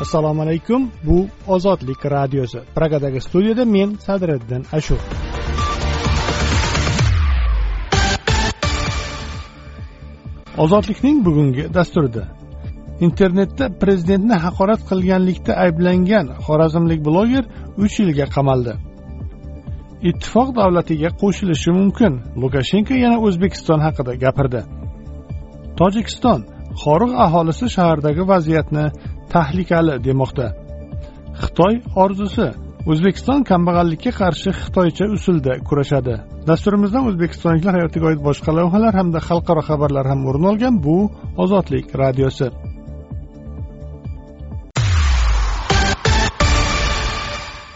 assalomu alaykum. Bu ozodlik radiosi. Pragadagi studiyada men sadriddin ashur. Ozodlikning bugungi dasturida internetda prezidentni haqorat qilganlikda ayblangan xorazmlik bloger uch yilga qamaldi. Ittifoq davlatiga qo'shilishi mumkin. Lukashenko yana o'zbekiston haqida gapirdi. Tojikiston xoriq aholisi shahardagi vaziyatni tahlikali demoqda. Xitoy orzusi o'zbekiston kambag'allikka qarshi xitoycha usulda kurashadi. Dasturimizdan o'zbekistonliklar hayotiga oid boshqa lavhalar hamda xalqaro xabarlar ham o'rin olgan bu ozodlik radiosi.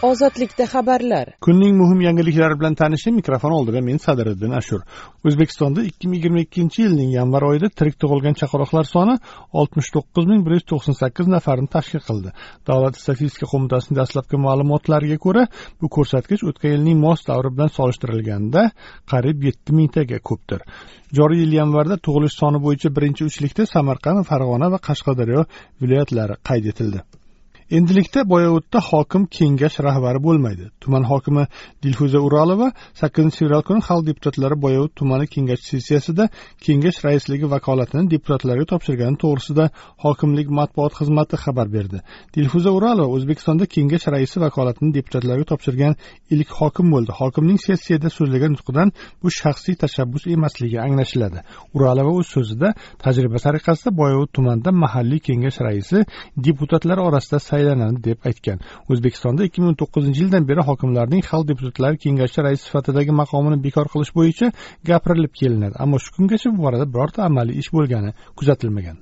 Ozodlikda xabarlar. Kunning muhim yangiliklari bilan tanishing mikrofon oldida men sadiriddin ashur. O'zbekistonda ikki ming yigirma ikkinchi yilning yanvar oyida tirik tug'ilgan chaqaloqlar soni oltmish to'qqiz ming bir yuz to'qson sakkiz nafarni tashkil qildi. Davlat statistika qo'mitasining dastlabki ma'lumotlariga ko'ra bu ko'rsatkich o'tgan yilning mos davri bilan solishtirilganda qariyb yetti mingtaga ko'pdir. Joriy yil yanvarda tug'ilish soni bo'yicha birinchi uchlikda samarqand farg'ona va qashqadaryo viloyatlari qayd etildi. Endilikda boyovutda hokim kengash rahbari bo'lmaydi. Tuman hokimi dilfuza uralova sakkizinchi fevral kuni xalq deputatlari boyovut tumani kengash sessiyasida kengash raisligi vakolatini deputatlarga topshirgani to'g'risida hokimlik matbuot xizmati xabar berdi. Dilfuza uralova o'zbekistonda kengash raisi vakolatini deputatlarga topshirgan ilk hokim bo'ldi. Hokimning sessiyada so'zlagan nutqidan bu shaxsiy tashabbus emasligi anglashiladi. Uralova o'z so'zida tajriba tariqasida boyovut tumanida mahalliy kengash raisi deputatlar orasida saylanadi deb aytgan. O'zbekistonda ikki ming o'n to'qqizinchi yildan beri hokimlarning xalq deputatlari kengashi raisi sifatidagi maqomini bekor qilish bo'yicha gapirilib kelinadi. Ammo shu kungacha bu borada birorta amaliy ish bo'lgani kuzatilmagan.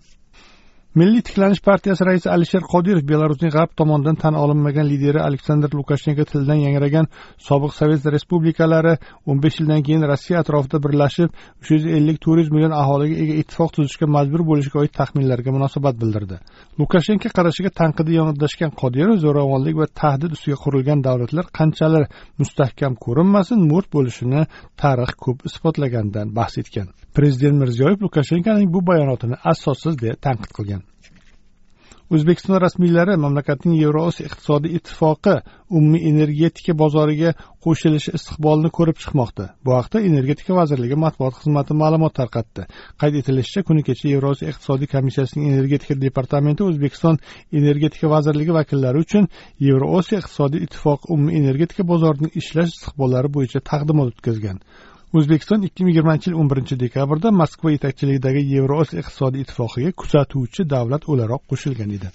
Milliy tiklanish partiyasi raisi alisher qodirov belarusning g'arb tomonidan tan olinmagan lideri aleksandr lukashenko tilidan yangragan sobiq sovet respublikalari o'n besh yildan keyin rossiya atrofida birlashib uch yuz ellik to'rt yuz million aholiga ega ittifoq tuzishga majbur bo'lishiga oid taxminlarga munosabat bildirdi. Lukashenko qarashiga tanqidiy yondashgan qodirov zo'ravonlik va tahdid ustiga qurilgan davlatlar qanchalar mustahkam ko'rinmasin mo'rt bo'lishini tarix ko'p isbotlaganidan bahs etgan. Prezident mirziyoyev lukashenkoning bu bayonotini asossiz deya tanqid qilgan. O'zbekiston rasmiylari mamlakatning yevroosiyo iqtisodiy ittifoqi umumiy energetika bozoriga qo'shilishi istiqbolini ko'rib chiqmoqda. Bu haqda energetika vazirligi matbuot xizmati ma'lumot tarqatdi. Qayd etilishicha kuni kecha yevroosiyo iqtisodiy komissiyasining energetika departamenti o'zbekiston energetika vazirligi vakillari uchun yevroosiyo iqtisodiy ittifoqi umumiy energetika bozorining ishlash istiqbollari bo'yicha taqdimot o'tkazgan. O'zbekiston ikki ming yigirmanchi yil o'n birinchi dekabrda moskva yetakchiligidagi yevroosiyo iqtisodiy ittifoqiga kuzatuvchi davlat o'laroq qo'shilgan edi.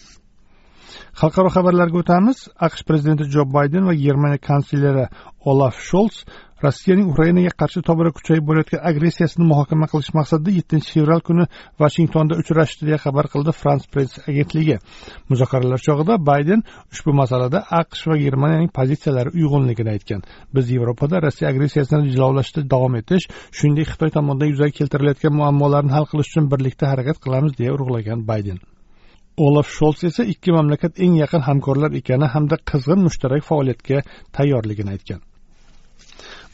Xalqaro xabarlarga o'tamiz aqsh prezidenti jo bayden va germaniya kansleri olaf sholts rossiyaning ukrainaga qarshi tobora kuchayib borayotgan agressiyasini muhokama qilish maqsadida yettinchi fevral kuni vashingtonda uchrashdi deya xabar qildi frans press agentligi. Muzokaralar chog'ida bayden ushbu masalada aqsh va germaniyaning pozitsiyalari uyg'unligini aytgan. Biz yevropada rossiya agressiyasini jilovlashda davom etish shuningdek xitoy tomonidan yuzaga keltirilayotgan muammolarni hal qilish uchun birlikda harakat qilamiz deya urg'ulagan bayden. Olaf sholts esa ikki mamlakat eng yaqin hamkorlar ekani hamda qizg'in mushtarak faoliyatga tayyorligini aytgan.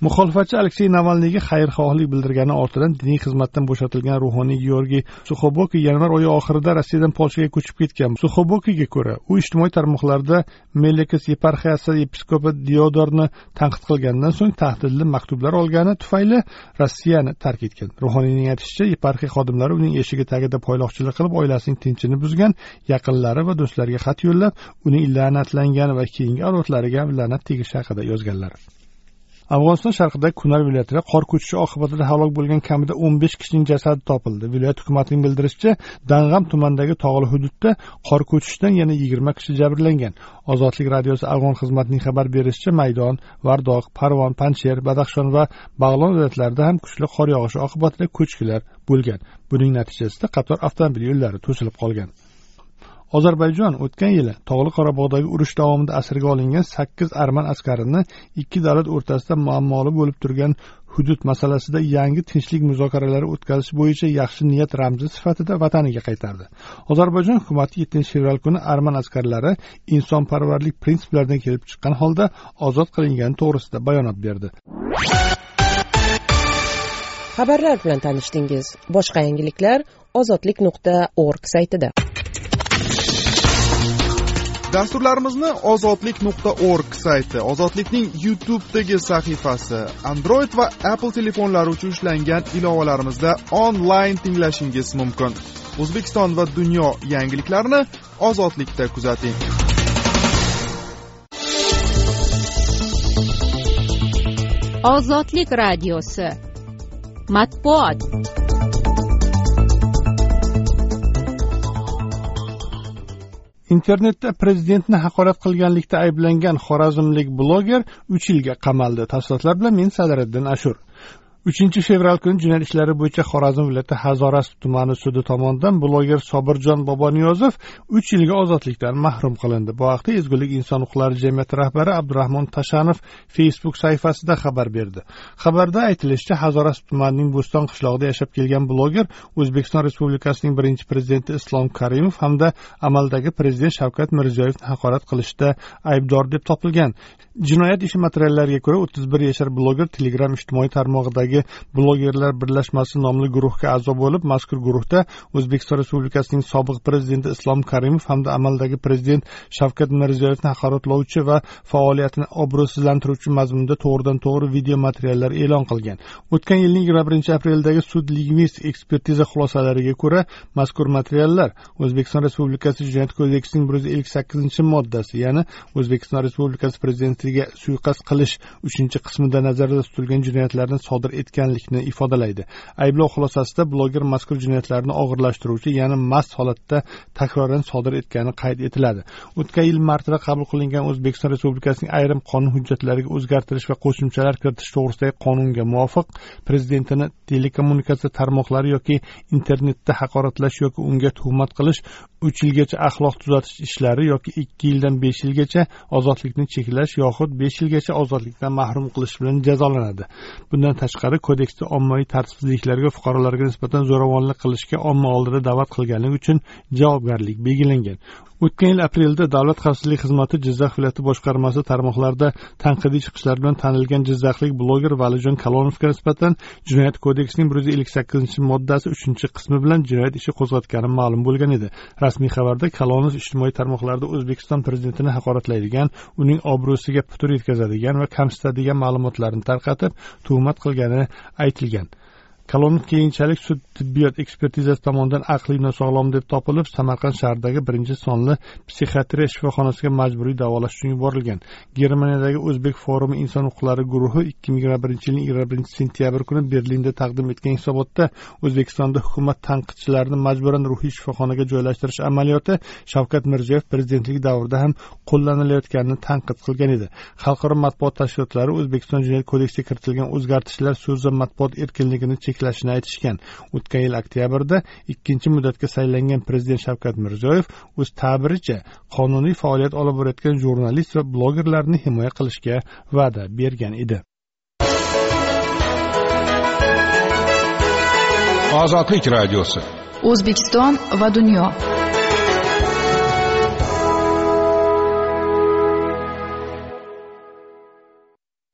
Muxolifatchi aleksey navalniyga xayrxohlik bildirgani ortidan diniy xizmatdan bo'shatilgan ruhoniy georgiy suxoboki yanvar oyi oxirida rossiyadan polshaga ko'chib ketgan. Suxobokiga ko'ra u ijtimoiy tarmoqlarda melekas yeparxiyasi episkopi diodorni tanqid qilgandan so'ng tahdidli maktublar olgani tufayli rossiyani tark etgan. Ruhoniyning aytishicha yeparxiya xodimlari uning eshigi tagida poyloqchilik qilib oilasining tinchini buzgan yaqinlari va do'stlariga xat yo'llab uning la'natlangan va keyingi avlodlariga la'nat tegishi haqida yozganlar. Afg'oniston sharqidagi kunar viloyatida qor ko'chishi oqibatida halok bo'lgan kamida o'n besh kishining jasadi topildi. Viloyat hukumatining bildirishicha dang'am tumanidagi tog'li hududda qor ko'chishidan yana yigirma kishi jabrlangan. Ozodlik radiosi afg'on xizmatining xabar berishicha maydon vardoq parvon panjsher badaxshon va bag'lon viloyatlarida ham kuchli qor yog'ishi oqibatida ko'chkilar bo'lgan. Buning natijasida qator avtomobil yo'llari to'silib qolgan. Ozarbayjon o'tgan yili tog'li qorabog'dagi urush davomida asirga olingan sakkiz arman askarini ikki davlat o'rtasida muammoli bo'lib turgan hudud masalasida yangi tinchlik muzokaralari o'tkazish bo'yicha yaxshi niyat ramzi sifatida vataniga qaytardi. Ozarbayjon hukumati yettinchi fevral kuni arman askarlari insonparvarlik prinsiplaridan kelib chiqqan holda ozod qilingani to'g'risida bayonot berdi. Xabarlar bilan tanishdingiz. Boshqa yangiliklar ozodlik nuqta org saytida. Dasturlarimizni ozodlik nuqta org sayti ozodlikning youtubedagi sahifasi android va apple telefonlari uchun ishlangan ilovalarimizda onlayn tinglashingiz mumkin. O'zbekiston va dunyo yangiliklarini ozodlikda kuzating. Ozodlik radiosi. Matbuot. Internetda prezidentni haqorat qilganlikda ayblangan xorazmlik bloger uch yilga qamaldi. Tafsilotlar bilan men sadiriddin ashur. Uchinchi fevral kuni jinoyat ishlari bo'yicha xorazm viloyati hazorasp tumani sudi tomonidan bloger sobirjon boboniyozov uch yilga ozodlikdan mahrum qilindi. Bu haqda ezgulik inson huquqlari jamiyati rahbari abdurahmon tashanov facebook sahifasida xabar berdi. Xabarda aytilishicha hazorasp tumanining bo'ston qishlog'ida yashab kelgan bloger o'zbekiston respublikasining birinchi prezidenti islom karimov hamda amaldagi prezident shavkat mirziyoyevni haqorat qilishda aybdor deb topilgan. Jinoyat ishi materiallariga ko'ra o'ttiz bir yashar bloger telegram ijtimoiy tarmog'idagi blogerlar birlashmasi nomli guruhga a'zo bo'lib mazkur guruhda o'zbekiston respublikasining sobiq prezidenti islom karimov hamda amaldagi prezident shavkat mirziyoyevni haqoratlovchi va faoliyatini obro'sizlantiruvchi mazmunda to'g'ridan to'g'ri video materiallar e'lon qilgan. O'tgan yilning yigirma birinchi apreldagi sud lingvist ekspertiza xulosalariga ko'ra mazkur materiallar o'zbekiston respublikasi jinoyat kodeksining bir yuz ellik sakkizinchi moddasi ya'ni o'zbekiston respublikasi prezidentiga suiqasd qilish uchinchi qismida nazarda tutilgan jinoyatlarni sodir etganlikni ifodalaydi. Ayblov xulosasida bloger mazkur jinoyatlarni og'irlashtiruvchi ya'ni mast holatda takroran sodir etgani qayd etiladi. O'tgan yil martida qabul qilingan o'zbekiston respublikasining ayrim qonun hujjatlariga o'zgartirish va qo'shimchalar kiritish to'g'risidagi qonunga muvofiq prezidentini telekommunikatsiya tarmoqlari yoki internetda haqoratlash yoki unga tuhmat qilish uch yilgacha axloq tuzatish ishlari yoki ikki yildan besh yilgacha ozodlikni cheklash yoxud besh yilgacha ozodlikdan mahrum qilish bilan jazolanadi. Bundan tashqari kodeksda ommaviy tartibsizliklarga fuqarolarga nisbatan zo'ravonlik qilishga omma oldida da'vat qilganligi uchun javobgarlik belgilangan. O'tgan yil aprelda davlat xavfsizlik xizmati jizzax viloyati boshqarmasi tarmoqlarida tanqidiy chiqishlar bilan tanilgan jizzaxlik bloger valijon kalonovga nisbatan jinoyat kodeksining bir yuz ellik sakkizinchi moddasi uchinchi qismi bilan jinoyat ishi qo'zg'atgani ma'lum bo'lgan edi. Rasmiy xabarda kalonov ijtimoiy tarmoqlarda o'zbekiston prezidentini haqoratlaydigan uning obro'siga putur yetkazadigan va kamsitadigan ma'lumotlarni tarqatib tuhmat qilgani aytilgan. Kalonov keyinchalik sud tibbiyot ekspertizasi tomonidan aqliy nosog'lom deb topilib samarqand shahridagi birinchi sonli psixiatriya shifoxonasiga majburiy davolash uchun yuborilgan. Germaniyadagi o'zbek forumi inson huquqlari guruhi ikki ming yigirma birinchi yilning yigirma birinchi sentyabr kuni berlinda taqdim etgan hisobotda o'zbekistonda hukumat tanqidchilarini majburan ruhiy shifoxonaga joylashtirish amaliyoti shavkat mirziyoyev prezidentligi davrida ham qo'llanilayotganini tanqid qilgan edi. Xalqaro matbuot tashkilotlari o'zbekiston jinoyat kodeksiga kiritilgan o'zgartishlar so'z va matbuot erkinligini cheklashini aytishgan. O'tgan yil oktyabrda ikkinchi muddatga saylangan prezident shavkat mirziyoyev o'z ta'biricha qonuniy faoliyat olib borayotgan jurnalist va blogerlarni himoya qilishga va'da bergan edi. Ozodlik radiosi. O'zbekiston va dunyo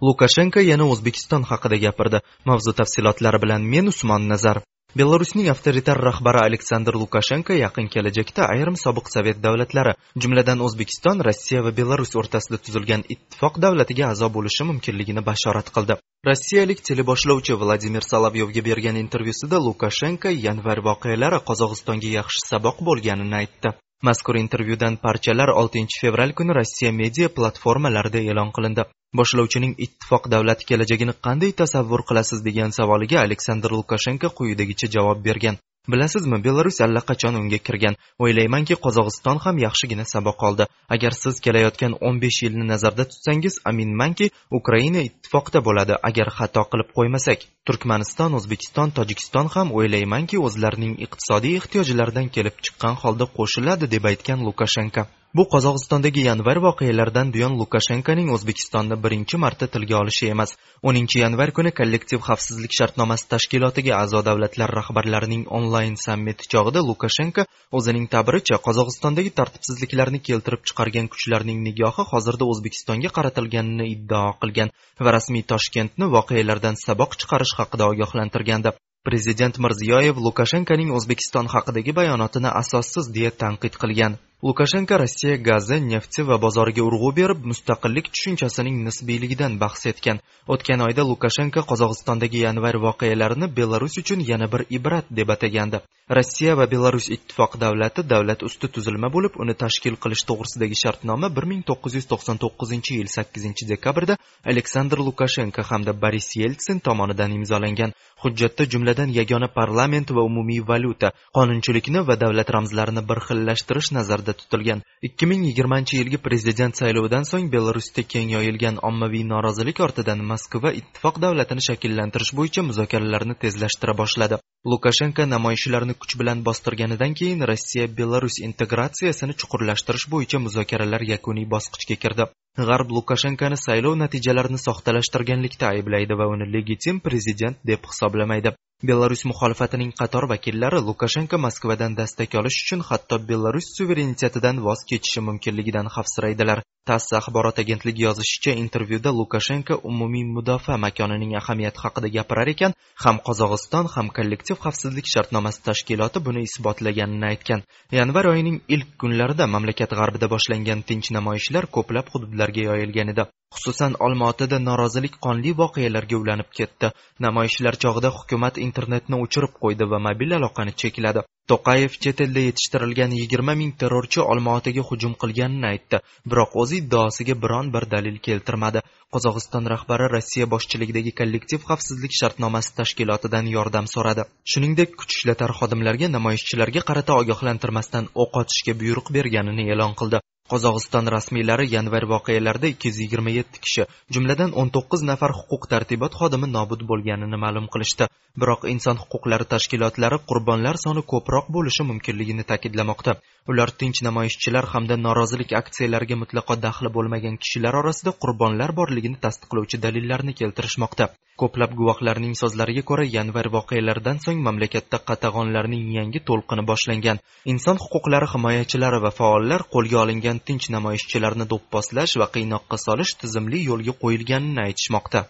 lukashenko yana o'zbekiston haqida gapirdi. Mavzu tafsilotlari bilan men usmon nazarov belarusning avtoritar rahbari aleksandr lukashenko yaqin kelajakda ayrim sobiq sovet davlatlari jumladan o'zbekiston rossiya va belarus o'rtasida tuzilgan ittifoq davlatiga a'zo bo'lishi mumkinligini bashorat qildi. Rossiyalik teleboshlovchi vladimir solovyovga bergan intervyusida lukashenko yanvar voqealari qozog'istonga yaxshi saboq bo'lganini aytdi. Mazkur intervyudan parchalar 6 fevral kuni rossiya media platformalarida e'lon qilindi. Boshlovchining ittifoq davlati kelajagini qanday tasavvur qilasiz degan savoliga aleksandr lukashenko quyidagicha javob bergan. Bilasizmi belarus allaqachon unga kirgan. O'ylaymanki qozog'iston ham yaxshigina saboq oldi. Agar siz kelayotgan 15 yilni nazarda tutsangiz aminmanki ukraina ittifoqda bo'ladi agar xato qilib qo'ymasak. Turkmaniston o'zbekiston tojikiston ham o'ylaymanki o'zlarining iqtisodiy ehtiyojlaridan kelib chiqqan holda qo'shiladi deb aytgan lukashenko. Bu qozog'istondagi yanvar voqealaridan buyon lukashenkoning O'zbekistonni birinchi marta tilga olishi emas. 10 yanvar kuni kollektiv xavfsizlik shartnomasi tashkilotiga a'zo davlatlar rahbarlarining onlayn sammiti chog'ida lukashenko o'zining ta'biricha qozog'istondagi tartibsizliklarni keltirib chiqargan kuchlarning nigohi hozirda o'zbekistonga qaratilganini iddao qilgan va rasmiy toshkentni voqealardan saboq chiqarish haqida ogohlantirgandi. Prezident mirziyoyev lukashenkoning o'zbekiston haqidagi bayonotini asossiz deya tanqid qilgan. Lukashenko rossiya gazi nefti va bozoriga urg'u berib mustaqillik tushunchasining nisbiyligidan bahs etgan. O'tgan oyda lukashenko qozog'istondagi yanvar voqealarini belarus uchun yana bir ibrat deb atagandi. Rossiya va belarus ittifoq davlati davlat usti tuzilma bo'lib uni tashkil qilish to'g'risidagi shartnoma bir ming to'qqiz yuz to'qson to'qqizinchi yil sakkizinchi dekabrda aleksandr lukashenko hamda boris yeltsin tomonidan imzolangan. Hujjatda jumladan yagona parlament va umumiy valyuta qonunchilikni va davlat ramzlarini bir xillashtirish nazarda tutilgan ikki ming yigirmanchi yilgi prezident saylovidan so'ng belarusda keng yoyilgan ommaviy norozilik ortidan moskva ittifoq davlatini shakllantirish bo'yicha muzokaralarni tezlashtira boshladi. Lukashenko namoyishchilarni kuch bilan bostirganidan keyin rossiya belarus integratsiyasini chuqurlashtirish bo'yicha muzokaralar yakuniy bosqichga kirdi. G'arb lukashenkoni saylov natijalarini soxtalashtirganlikda ayblaydi va uni legitim prezident deb hisoblamaydi. Belarus muxolifatining qator vakillari lukashenko moskvadan dastak olish uchun hatto belarus suverenitetidan voz kechishi mumkinligidan xavfsiraydilar. Tass axborot agentligi yozishicha intervyuda lukashenko umumiy mudofaa makonining ahamiyati haqida gapirar ekan ham qozog'iston ham kollektiv xavfsizlik shartnomasi tashkiloti buni isbotlaganini aytgan. Yanvar oyining ilk kunlarida mamlakat g'arbida boshlangan tinch namoyishlar ko'plab hududlarga yoyilgan edi xususan olmaotada norozilik qonli voqealarga ulanib ketdi. Namoyishlar chog'ida hukumat internetni o'chirib qo'ydi va mobil aloqani chekladi. To'qayev chet elda yetishtirilgan yigirma ming terrorchi olmaotaga hujum qilganini aytdi biroq o'z iddaosiga biron bir dalil keltirmadi. Qozog'iston rahbari rossiya boshchiligidagi kollektiv xavfsizlik shartnomasi tashkilotidan yordam so'radi. Shuningdek kuch ishlatar xodimlarga namoyishchilarga qarata ogohlantirmasdan o'q otishga buyruq berganini e'lon qildi. Qozog'iston rasmiylari yanvar voqealarida ikki yuz yigirma yetti kishi jumladan o'n to'qqiz nafar huquq tartibot xodimi nobud bo'lganini ma'lum qilishdi. Biroq inson huquqlari tashkilotlari qurbonlar soni ko'proq bo'lishi mumkinligini ta'kidlamoqda. Ular tinch namoyishchilar hamda norozilik aksiyalariga mutlaqo daxli bo'lmagan kishilar orasida qurbonlar borligini tasdiqlovchi dalillarni keltirishmoqda. Ko'plab guvohlarning so'zlariga ko'ra yanvar voqealaridan so'ng mamlakatda qatag'onlarning yangi to'lqini boshlangan. Inson huquqlari himoyachilari va faollar qo'lga olingan tinch namoyishchilarni do'pposlash va qiynoqqa solish tizimli yo'lga qo'yilganini aytishmoqda.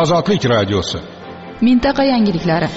Ozodlik radiosi. Mintaqa yangiliklari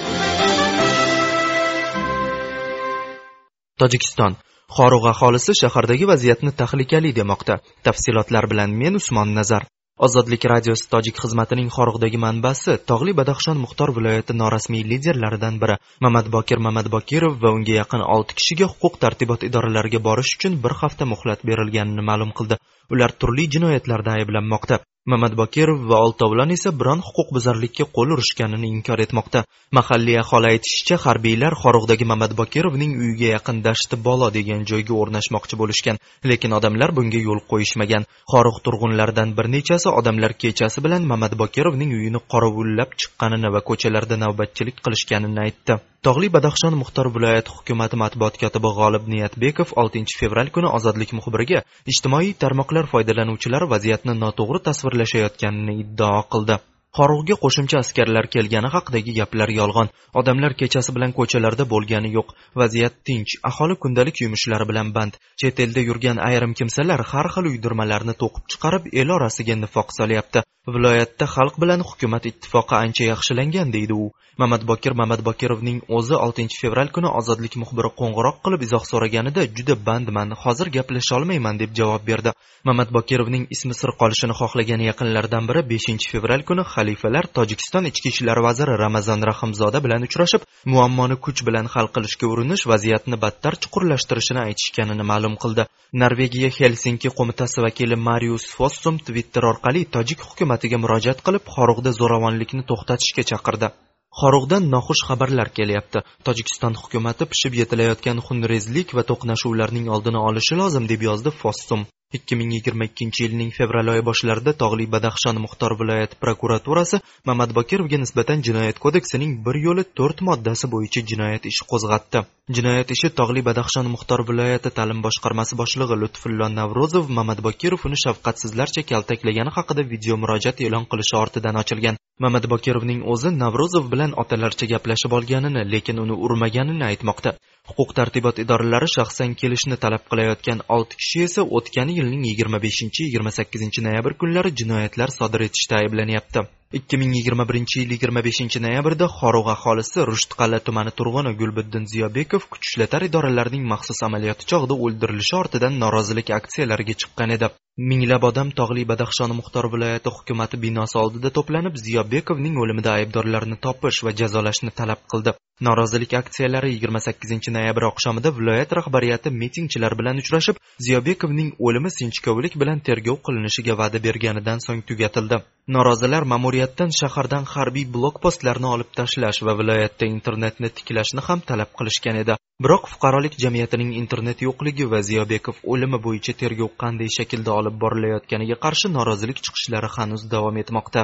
tojikiston. Xorug' aholisi shahardagi vaziyatni tahlikali demoqda. Tafsilotlar bilan men usmon nazar. Ozodlik radiosi tojik xizmatining xorug'dagi manbasi tog'li badaxshon muxtor viloyati norasmiy liderlaridan biri. Mamatbokir mamatbokirov va unga yaqin olti kishiga huquq tartibot idoralariga borish uchun bir hafta muhlat berilganini ma'lum qildi. Ular turli jinoyatlarda ayblanmoqda. Mamadbokirov va oltovlon esa biron huquqbuzarlikka qo'l urishganini inkor etmoqda. Mahalliy aholi aytishicha harbiylar xorug'dagi mamadbokirovning uyiga yaqin dashti bolo degan joyga o'rnashmoqchi bo'lishgan. Lekin odamlar bunga yo'l qo'yishmagan. Xorug' turg'unlaridan bir nechasi odamlar kechasi bilan mamadbokirovning uyini qorovullab chiqqanini va ko'chalarda navbatchilik qilishganini aytdi. Tog'li badaxshon muxtor viloyati hukumati matbuot kotibi g'olib niyatbekov oltinchi fevral kuni ozodlik muxbiriga ijtimoiy tarmoqlar foydalanuvchilari vaziyatni noto'g'ri tasvirlashayotganini iddao qildi. Qorug'ga qo'shimcha askarlar kelgani haqidagi gaplar yolg'on. Odamlar kechasi bilan ko'chalarda bo'lgani yo'q. Vaziyat tinch. Aholi kundalik yumushlari bilan band. Chet elda yurgan ayrim kimsalar har xil uydirmalarni to'qib chiqarib, el orasiga nifoq solyapti. Viloyatda xalq bilan hukumat ittifoqi ancha yaxshilangan deydi u. Mamadbokir Mamadbokirovning o'zi 6 fevral kuni ozodlik muxbiri qo'ng'iroq qilib izoh so'raganida juda bandman, hozir gaplasha olmayman deb javob berdi. Mamadbokirovning ismi sir qolishini xohlagan yaqinlaridan biri 5 fevral kuni xalifalar Tojikiston ichki ishlar vaziri Ramazon Rahimzoda bilan uchrashib, muammoni kuch bilan hal qilishga urinish vaziyatni battar chuqurlashtirishini aytishganini ma'lum qildi. Norvegiya Helsinki qo'mitasi vakili Marius Fossum Twitter orqali tojik hukumatiga murojaat qilib, Xorug'da zo'ravonlikni to'xtatishga chaqirdi. Xorug'dan noxush xabarlar kelyapti. Tojikiston hukumati pishib yetilayotgan xunrezlik va to'qnashuvlarning oldini olishi lozim deb yozdi Fossum. 2022 yilning fevral oyi boshlarida tog'li badaxshon muxtor viloyati prokuraturasi mamad bokirovga nisbatan jinoyat kodeksining bir yo'li to'rt moddasi bo'yicha jinoyat ishi qo'zg'atdi. Jinoyat ishi tog'li badaxshon muxtor viloyati ta'lim boshqarmasi boshlig'i lutfullo navrozov mamad bokirov uni shafqatsizlarcha kaltaklagani haqida video murojaat e'lon qilishi ortidan ochilgan. Mamad bokirovning o'zi navrozov bilan otalarcha gaplashib olganini lekin uni urmaganini aytmoqda. Huquq tartibot idoralari shaxsan kelishni talab qilayotgan olti kishi esa o'tgan yilning yigirma beshinchi yigirma sakkizinchi noyabr kunlari jinoyatlar sodir etishda ayblanyapti. 2021 yil 25 noyabrda Xorug' aholisi Rushtqal'a tumani turg'uni Gulbiddin Ziyobekov kuch ishlatar idoralarining maxsus amaliyoti chog'ida o'ldirilishi ortidan norozilik aksiyalariga chiqqan edi. Minglab odam Tog'li Badaxshon Muxtor viloyati hukumati binosi oldida to'planib, Ziyobekovning o'limida aybdorlarni topish va jazolashni talab qildi. Norozilik aksiyalari 28 noyabr oqshomida viloyat rahbariyati mitingchilar bilan uchrashib, Ziyobekovning o'limi sinchkovlik bilan tergov qilinishiga va'da berganidan so'ng tugatildi. Norozilar ma'muriy ma'muriyatdan shahardan harbiy blokpostlarni olib tashlash va viloyatda internetni tiklashni ham talab qilishgan edi. Biroq fuqarolik jamiyatining internet yo'qligi va Ziyobekov o'limi bo'yicha tergov qanday shaklda olib borilayotganiga qarshi norozilik chiqishlari hanuz davom etmoqda.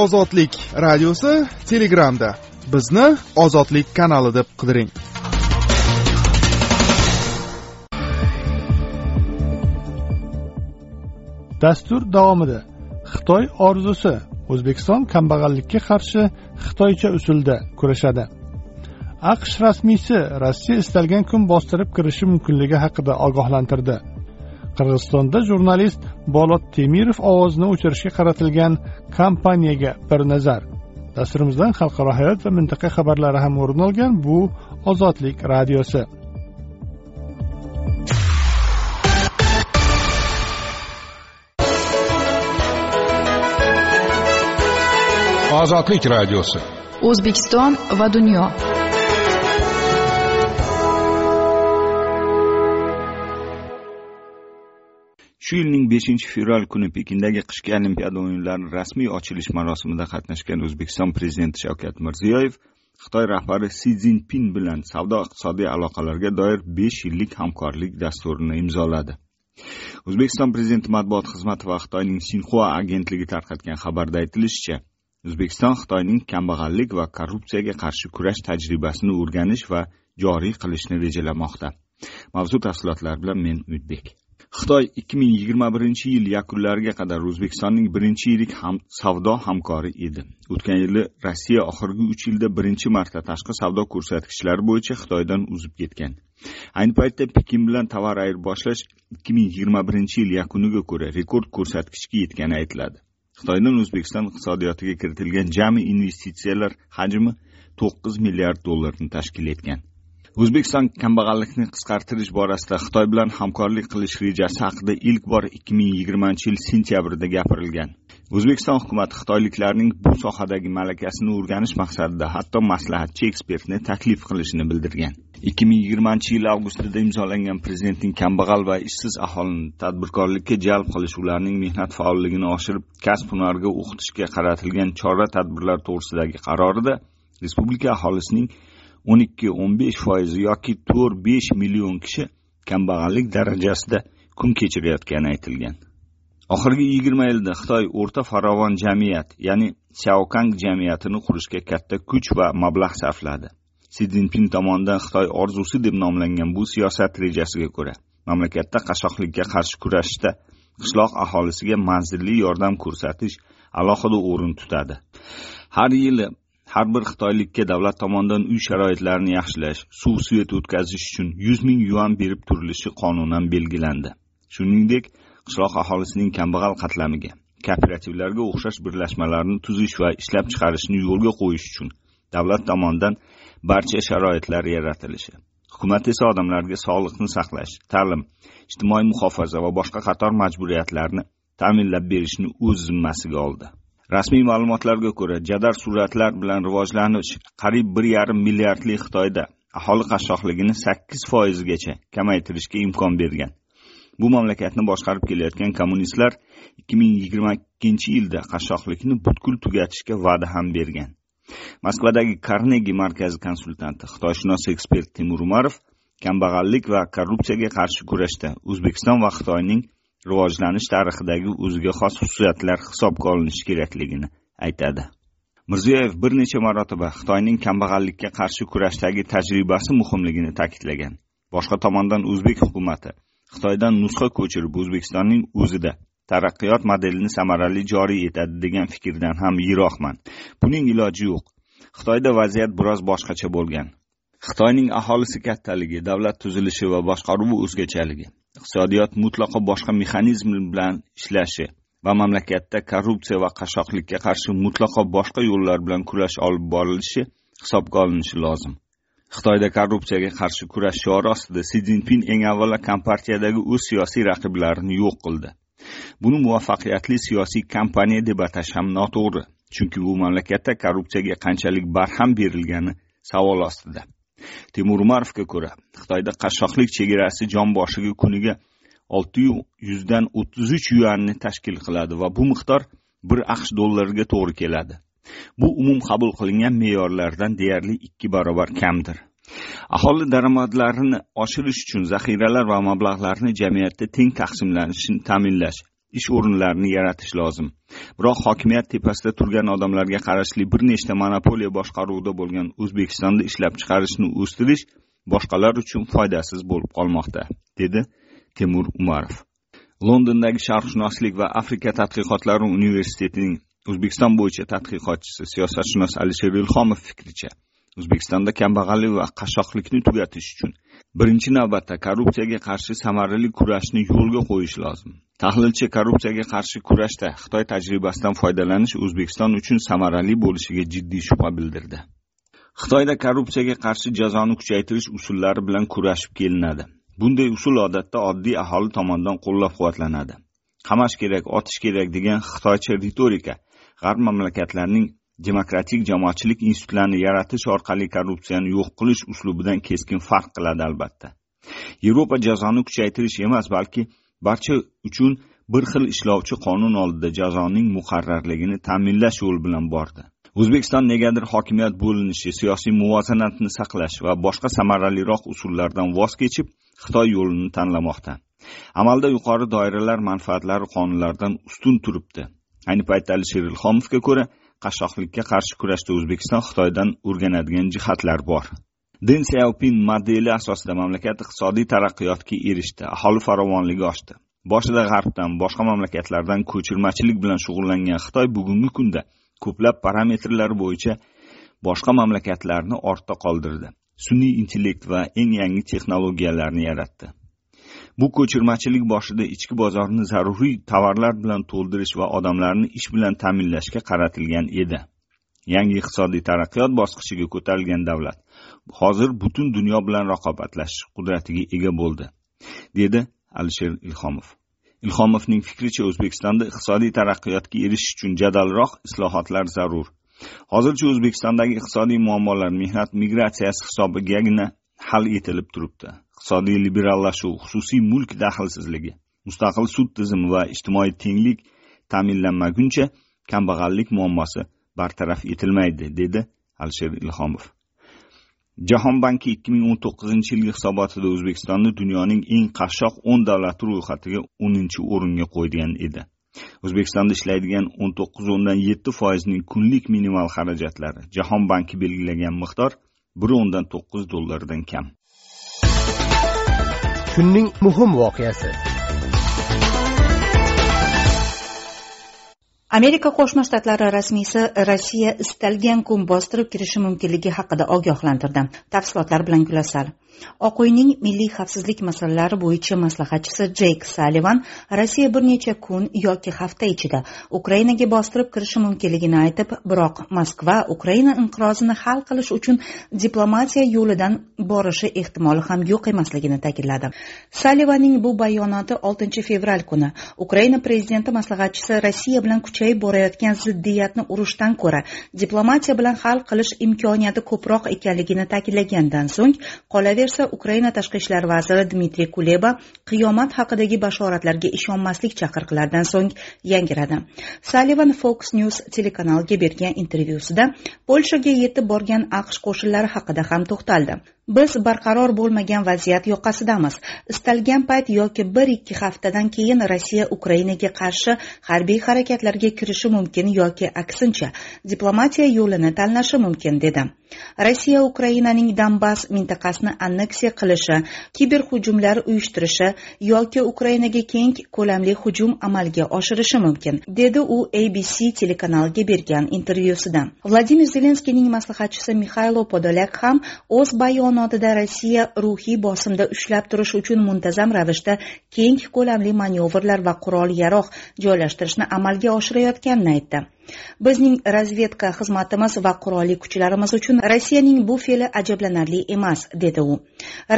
ozodlik radiosi telegramda bizni ozodlik kanali deb qidiring dastur davomida xitoy orzusi o'zbekiston kambag'allikka qarshi xitoycha usulda kurashadi. Aqsh rasmiysi rossiya istalgan kun bostirib kirishi mumkinligi haqida ogohlantirdi. Qirg'izistonda jurnalist bolot temirov ovozini o'chirishga qaratilgan kampaniyaga bir nazar. Dasturimizdan xalqaro hayot va mintaqa xabarlari ham o'rin olgan bu ozodlik radiosi. Ozodlik radiosi o'zbekiston va dunyo shu yilning beshinchi fevral kuni pekindagi qishki olimpiada o'yinlarining rasmiy ochilish marosimida qatnashgan o'zbekiston prezidenti shavkat mirziyoyev xitoy rahbari si zinpin bilan savdo iqtisodiy aloqalarga doir besh yillik hamkorlik dasturini imzoladi. O'zbekiston prezidenti matbuot xizmati va xitoyning sinxua agentligi tarqatgan xabarda aytilishicha o'zbekiston xitoyning kambag'allik va korrupsiyaga qarshi kurash tajribasini o'rganish va joriy qilishni rejalamoqda mavzu tafsilotlari bilan men umidbek. Xitoy ikki ming yigirma birinchi yil yakunlariga qadar o'zbekistonning birinchi yirik ham savdo hamkori edi. O'tgan yili rossiya oxirgi uch yilda birinchi marta tashqi savdo ko'rsatkichlari bo'yicha xitoydan uzib ketgan. Ayni paytda pekin bilan tovar ayirboshlash ikki ming yigirma birinchi yil yakuniga ko'ra rekord ko'rsatkichga yetgani aytiladi. Xitoydan o'zbekiston iqtisodiyotiga kiritilgan jami investitsiyalar hajmi to'qqiz milliard dollarni tashkil etgan. O'zbekiston kambag'allikni qisqartirish borasida xitoy bilan hamkorlik qilish rejasi haqida ilk bor ikki ming yigirmanchi yil sentyabrida gapirilgan. O'zbekiston hukumati xitoyliklarning bu sohadagi malakasini o'rganish maqsadida hatto maslahatchi ekspertni taklif qilishini bildirgan. ikki ming yigirmanchi yil avgustida imzolangan prezidentning kambag'al va ishsiz aholini tadbirkorlikka jalb qilish ularning mehnat faolligini oshirib kasb hunarga o'qitishga qaratilgan chora tadbirlar to'g'risidagi qarorida respublika aholisining o'n ikki o'n besh foizi yoki to'rt besh million kishi kambag'allik darajasida kun kechirayotgani aytilgan. Oxirgi yigirma yilda xitoy o'rta farovon jamiyat ya'ni syaokang jamiyatini qurishga katta kuch va mablag' sarfladi. Si zinpin tomonidan xitoy orzusi deb nomlangan bu siyosat rejasiga ko'ra mamlakatda qashshoqlikka qarshi kurashishda qishloq aholisiga manzilli yordam ko'rsatish alohida o'rin tutadi. Har yili har bir xitoylikka davlat tomonidan uy sharoitlarini yaxshilash suv svet o'tkazish uchun yuz ming yuan berib turilishi qonunan belgilandi. Shuningdek qishloq aholisining kambag'al qatlamiga kooperativlarga o'xshash birlashmalarni tuzish va ishlab chiqarishni yo'lga qo'yish uchun davlat tomonidan barcha sharoitlar yaratilishi hukumat esa odamlarga sog'liqni saqlash ta'lim ijtimoiy muhofaza va boshqa qator majburiyatlarni ta'minlab berishni o'z zimmasiga oldi. Rasmiy ma'lumotlarga ko'ra jadal sur'atlar bilan rivojlanish qariyb bir yarim milliardli xitoyda aholi qashshoqligini sakkiz foizgacha kamaytirishga imkon bergan. Bu mamlakatni boshqarib kelayotgan kommunistlar ikki ming yigirma ikkinchi yilda qashshoqlikni butkul tugatishga va'da ham bergan. Moskvadagi karnegi markazi konsultanti xitoyshunos ekspert timur umarov kambag'allik va korrupsiyaga qarshi kurashda o'zbekiston va xitoyning rivojlanish tarixidagi o'ziga xos xususiyatlar hisobga olinishi kerakligini aytadi. Mirziyoyev bir necha marotaba xitoyning kambag'allikka qarshi kurashdagi tajribasi muhimligini ta'kidlagan. Boshqa tomondan o'zbek hukumati xitoydan nusxa ko'chirib o'zbekistonning o'zida taraqqiyot modelini samarali joriy etadi degan fikrdan ham yiroqman. Buning iloji yo'q. Xitoyda vaziyat biroz boshqacha bo'lgan. Xitoyning aholisi kattaligi davlat tuzilishi va boshqaruvi o'zgachaligi iqtisodiyot mutlaqo boshqa mexanizm bilan ishlashi va mamlakatda korrupsiya va qashshoqlikka qarshi mutlaqo boshqa yo'llar bilan kurash olib borilishi hisobga olinishi lozim. Xitoyda korrupsiyaga qarshi kurash shiori ostida si zinpin eng avvalo kompartiyadagi o'z siyosiy raqiblarini yo'q qildi. Buni muvaffaqiyatli siyosiy kampaniya deb atash ham noto'g'ri chunki bu mamlakatda korrupsiyaga qanchalik barham berilgani savol ostida. Temur umarovga ko'ra xitoyda qashshoqlik chegarasi jon boshiga kuniga olti yuzdan o'ttiz uch yuanni tashkil qiladi va bu miqdor bir aqsh dollariga to'g'ri keladi. Bu umum qabul qilingan me'yorlardan deyarli ikki barobar kamdir. Aholi daromadlarini oshirish uchun zaxiralar va mablag'larni jamiyatda teng taqsimlanishini ta'minlash ish o'rinlarini yaratish lozim. Biroq hokimiyat tepasida turgan odamlarga qarashli bir nechta monopoliya boshqaruvida bo'lgan o'zbekistonda ishlab chiqarishni o'stirish boshqalar uchun foydasiz bo'lib qolmoqda dedi temur umarov. Londondagi sharqshunoslik va afrika tadqiqotlari universitetining o'zbekiston bo'yicha tadqiqotchisi siyosatshunos alisher ilhomov fikricha o'zbekistonda kambag'allik va qashshoqlikni tugatish uchun birinchi navbatda korrupsiyaga qarshi samarali kurashni yo'lga qo'yish lozim. Tahlilchi korrupsiyaga qarshi kurashda xitoy tajribasidan foydalanish o'zbekiston uchun samarali bo'lishiga jiddiy shubha bildirdi. Xitoyda korrupsiyaga qarshi jazoni kuchaytirish usullari bilan kurashib kelinadi. Bunday usul odatda oddiy aholi tomonidan qo'llab quvvatlanadi qamash kerak otish kerak degan xitoycha ritorika g'arb mamlakatlarining demokratik jamoatchilik institutlarini yaratish orqali korrupsiyani yo'q qilish uslubidan keskin farq qiladi albatta. Yevropa jazoni kuchaytirish emas balki barcha uchun bir xil ishlovchi qonun oldida jazoning muqarrarligini ta'minlash yo'li bilan bordi. O'zbekiston negadir hokimiyat bo'linishi siyosiy muvozanatni saqlash va boshqa samaraliroq usullardan voz kechib xitoy yo'lini tanlamoqda. Amalda yuqori doiralar manfaatlari qonunlardan ustun turibdi. Ayni paytda alisher ilhomovga ko'ra qashshoqlikka qarshi kurashda o'zbekiston xitoydan o'rganadigan jihatlar bor. Den syaopin modeli asosida mamlakat iqtisodiy taraqqiyotga erishdi. Aholi farovonligi oshdi. Boshida g'arbdan boshqa mamlakatlardan ko'chirmachilik bilan shug'ullangan xitoy bugungi kunda ko'plab parametrlar bo'yicha boshqa mamlakatlarni ortda qoldirdi. Sun'iy intellekt va eng yangi texnologiyalarni yaratdi. Bu ko'chirmachilik boshida ichki bozorni zaruriy tovarlar bilan to'ldirish va odamlarni ish bilan ta'minlashga qaratilgan edi. Yangi iqtisodiy taraqqiyot bosqichiga ko'tarilgan davlat hozir butun dunyo bilan raqobatlashish qudratiga ega bo'ldi dedi alisher ilhomov. Ilhomovning fikricha o'zbekistonda iqtisodiy taraqqiyotga erishish uchun jadalroq islohotlar zarur. Hozircha o'zbekistondagi iqtisodiy muammolar mehnat migratsiyasi hisobigagina hal etilib turibdi. Iqtisodiy liberallashuv xususiy mulk daxlsizligi mustaqil sud tizimi va ijtimoiy tenglik ta'minlanmaguncha kambag'allik muammosi bartaraf etilmaydi dedi alisher ilhomov. Jahon banki ikki ming o'n to'qqizinchi yilgi hisobotida o'zbekistonni dunyoning eng qashshoq o'n davlati ro'yxatiga o'ninchi o'ringa qo'ygan edi. O'zbekistonda ishlaydigan o'n to'qqiz o'ndan yetti foizning kunlik minimal xarajatlari jahon banki belgilagan miqdor bir o'ndan to'qqiz dollardan kam. Kunning muhim voqeasi. Amerika qo'shma shtatlari rasmiysi rossiya istalgan kun bostirib kirishi mumkinligi haqida ogohlantirdi. Tafsilotlar bilan gulasal. Oq uyning milliy xavfsizlik masalalari bo'yicha maslahatchisi jeyk salivan rossiya bir necha kun yoki hafta ichida ukrainaga bostirib kirishi mumkinligini aytib biroq moskva ukraina inqirozini hal qilish uchun diplomatiya yo'lidan borishi ehtimoli ham yo'q emasligini ta'kidladi. Salivanning bu bayonoti 6 fevral kuni. Ukraina prezidenti maslahatchisi rossiya bilan kuchayib borayotgan ziddiyatni urushdan ko'ra diplomatiya bilan hal qilish imkoniyati ko'proq ekanligini ta'kidlagandan so'ng qolaversa ukraina tashqi ishlar vaziri dmitriy kuleba qiyomat haqidagi bashoratlarga ishonmaslik chaqiriqlaridan so'ng yangiradi. Salivan fox news telekanaliga bergan intervyusida polshaga yetib borgan aqsh qo'shinlari haqida ham to'xtaldi. Biz barqaror bo'lmagan vaziyat yoqasidamiz. Istalgan payt yoki bir ikki haftadan keyin rossiya ukrainaga qarshi harbiy harakatlarga kirishi mumkin yoki aksincha diplomatiya yo'lini tanlashi mumkin dedi. Rossiya ukrainaning donbass mintaqasini anneksiya qilishi kiberhujumlar uyushtirishi yoki ukrainaga keng ko'lamli hujum amalga oshirishi mumkin dedi u abc telekanaliga bergan intervyusida. Vladimir zelenskiyning maslahatchisi mixailo podolyak ham o'z bayonotida qanotida rossiya ruhiy bosimda ushlab turish uchun muntazam ravishda keng ko'lamli manyovrlar va qurol yarog' joylashtirishni amalga oshirayotganini aytdi. Bizning razvedka xizmatimiz va qurolli kuchlarimiz uchun rossiyaning bu fe'li ajablanarli emas dedi u.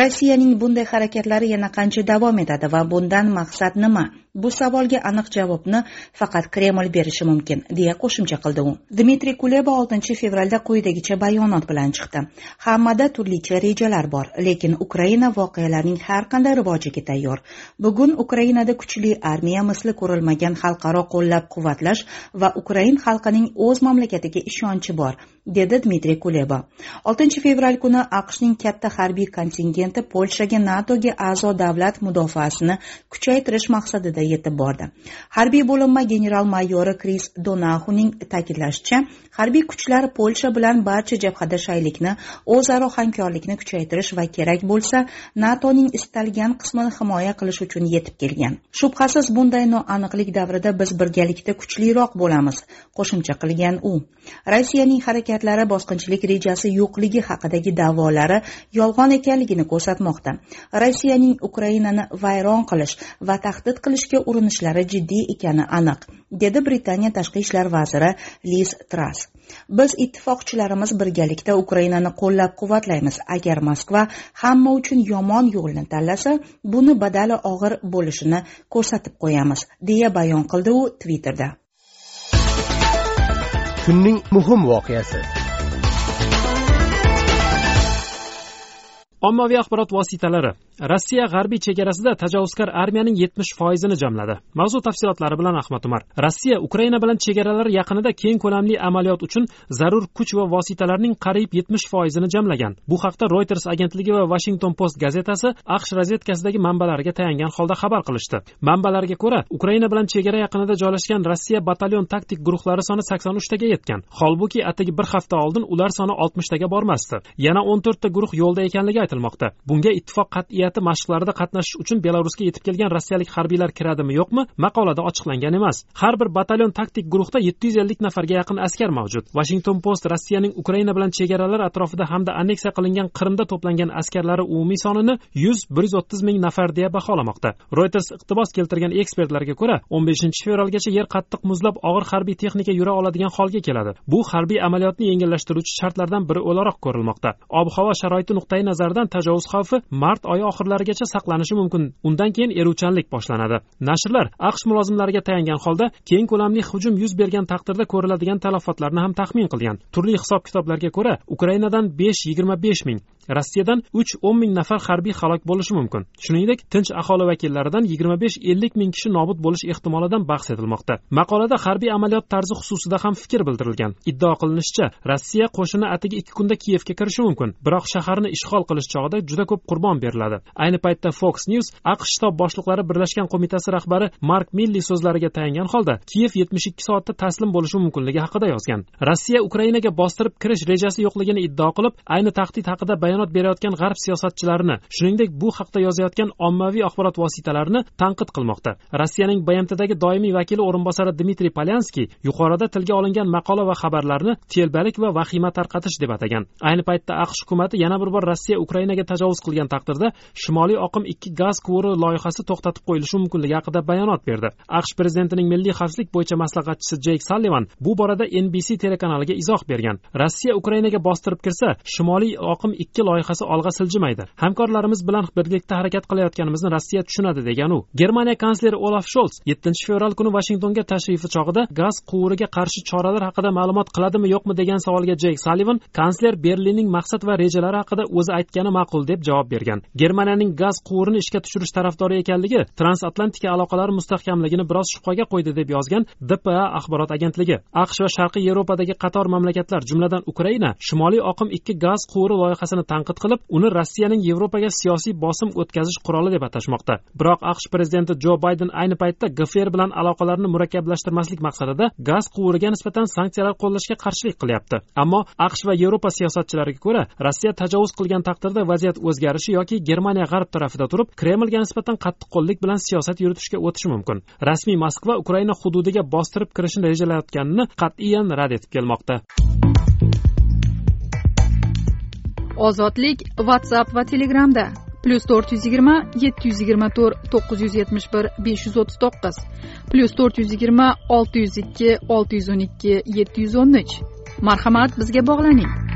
Rossiyaning bunday harakatlari yana qancha davom etadi va bundan maqsad nima? Bu savolga aniq javobni faqat kreml berishi mumkin deya qo'shimcha qildi u. Dmitriy kuleba oltinchi fevralda quyidagicha bayonot bilan chiqdi. Hammada turlicha rejalar bor lekin ukraina voqealarning har qanday rivojiga tayyor. Bugun ukrainada kuchli armiya misli ko'rilmagan xalqaro qo'llab quvvatlash va ukraina xalqining o'z mamlakatiga ishonchi bor. Dedi dmitriy kuleba. Oltinchi fevral kuni aqshning katta harbiy kontingenti polshaga natoga a'zo davlat mudofaasini kuchaytirish maqsadida yetib bordi. Harbiy bo'linma general mayori kris donaxuning ta'kidlashicha harbiy kuchlar polsha bilan barcha jabhada shaylikni o'zaro hamkorlikni kuchaytirish va kerak bo'lsa natoning istalgan qismini himoya qilish uchun yetib kelgan. Shubhasiz bunday noaniqlik davrida biz birgalikda kuchliroq bo'lamiz qo'shimcha qilgan u. Rossiyaning harakat harakatlari bosqinchilik rejasi yo'qligi haqidagi da'volari yolg'on ekanligini ko'rsatmoqda. Rossiyaning ukrainani vayron qilish va tahdid qilishga urinishlari jiddiy ekani aniq dedi britaniya tashqi ishlar vaziri liz tras biz ittifoqchilarimiz birgalikda ukrainani qo'llab quvvatlaymiz agar moskva hamma uchun yomon yo'lni tanlasa buni badali og'ir bo'lishini ko'rsatib qo'yamiz deya bayon qildi u twitterda. Kunning muhim voqeasi. Ommaviy axborot vositalari. Rossiya g'arbiy chegarasida tajovuzkor armiyaning yetmish foizini jamladi. Mavzu tafsilotlari bilan ahmad umar. Rossiya ukraina bilan chegaralar yaqinida keng ko'lamli amaliyot uchun zarur kuch va vositalarning qariyb yetmish foizini jamlagan. Bu haqda reuters agentligi va washington post gazetasi aqsh razvedkasidagi manbalariga tayangan holda xabar qilishdi. Manbalarga ko'ra ukraina bilan chegara yaqinida joylashgan rossiya batalyon taktik guruhlari soni sakson uchtaga yetgan. Holbuki atigi bir hafta oldin ular soni oltmishtaga bormasdi. Yana o'n to'rtta guruh yo'lda ekanligi aytilmoqda. Bunga ittifoq qat'iyati niyati mashqlarida qatnashish uchun belarusga yetib kelgan rossiyalik harbiylar kiradimi yo'qmi maqolada ochiqlangan emas. Har bir batalyon taktik guruhda yetti yuz ellik nafarga yaqin askar mavjud. Washington post rossiyaning ukraina bilan chegaralar atrofida hamda anneksiya qilingan qrimda to'plangan askarlari umumiy sonini yuz bir yuz o'ttiz ming nafar deya baholamoqda. Reuters iqtibos keltirgan ekspertlarga ko'ra o'n beshinchi fevralgacha yer qattiq muzlab og'ir harbiy texnika yura oladigan holga keladi. Bu harbiy amaliyotni yengillashtiruvchi shartlardan biri o'laroq ko'rilmoqda. Ob havo sharoiti nuqtai nazaridan tajovuz xavfi mart oyi oxirlarigacha saqlanishi mumkin. Undan keyin eruvchanlik boshlanadi. Nashrlar aqsh mulozimlariga tayangan holda keng ko'lamli hujum yuz bergan taqdirda ko'riladigan talafotlarni ham taxmin qilgan. Turli hisob kitoblarga ko'ra ukrainadan besh yigirma besh ming rossiyadan uch o'n ming nafar harbiy halok bo'lishi mumkin. Shuningdek tinch aholi vakillaridan yigirma besh ellik ming kishi nobud bo'lish ehtimolidan bahs etilmoqda. Maqolada harbiy amaliyot tarzi xususida ham fikr bildirilgan. Iddao qilinishicha rossiya qo'shini atigi ikki kunda kiyevga kirishi mumkin biroq shaharni ishg'ol qilish chog'ida juda ko'p qurbon beriladi. Ayni paytda fox news aqsh shtab boshliqlari birlashgan qo'mitasi rahbari mark milli so'zlariga tayangan holda kiyev yetmish ikki soatda taslim bo'lishi mumkinligi haqida yozgan. Rossiya ukrainaga bostirib kirish rejasi yo'qligini iddao qilib ayni tahdid haqida bayonot berayotgan g'arb siyosatchilarini shuningdek bu haqda yozayotgan ommaviy axborot vositalarini tanqid qilmoqda. Rossiyaning bmtdagi doimiy vakili o'rinbosari dmitriy polyanskiy yuqorida tilga olingan maqola va xabarlarni telbalik va vahima tarqatish deb atagan. Ayni paytda aqsh hukumati yana bir bor rossiya ukrainaga tajovuz qilgan taqdirda shimoliy oqim ikki gaz quvuri loyihasi to'xtatib qo'yilishi mumkinligi haqida bayonot berdi. Aqsh prezidentining milliy xavfsizlik bo'yicha maslahatchisi jeyk sallivan bu borada nbc telekanaliga izoh bergan. Rossiya ukrainaga bostirib kirsa shimoliy oqim ikki loyihasi olg'a siljimaydi hamkorlarimiz bilan birgalikda harakat qilayotganimizni rossiya tushunadi degan u. Germaniya kansleri olaf sholts yettinchi fevral kuni vashingtonga tashrifi chog'ida gaz quvuriga qarshi choralar haqida ma'lumot qiladimi yo'qmi degan savolga jeyk salivan kansler berlinning maqsad va rejalari haqida o'zi aytgani ma'qul deb javob bergan. Germaniyaning gaz quvurini ishga tushirish tarafdori ekanligi transatlantika aloqalari mustahkamligini biroz shubhaga qo'ydi deb yozgan dpa axborot agentligi. Aqsh va sharqiy yevropadagi qator mamlakatlar jumladan ukraina shimoliy oqim ikki gaz quvuri loyihasini tanqid qilib uni rossiyaning yevropaga siyosiy bosim o'tkazish quroli deb atashmoqda. Biroq aqsh prezidenti jo bayden ayni paytda gfr bilan aloqalarni murakkablashtirmaslik maqsadida gaz quvuriga nisbatan sanksiyalar qo'llashga qarshilik qilyapti. Ammo aqsh va yevropa siyosatchilariga ko'ra rossiya tajovuz qilgan taqdirda vaziyat o'zgarishi yoki germaniya g'arb tarafida turib kremlga nisbatan qattiqqo'llik bilan siyosat yuritishga o'tishi mumkin. Rasmiy moskva ukraina hududiga bostirib kirishni rejalayotganini qat'iyan rad etib kelmoqda. Ozodlik whatsapp va telegramda. Plyus to'rt yuz yigirma yetti yuz yigirma to'rt to'qqiz yuz yetmish bir besh yuz o'ttiz to'qqiz. Plyus to'rt yuz yigirma olti yuz ikki olti yuz o'n ikki yetti yuz o'n uch. Marhamat bizga bog'laning.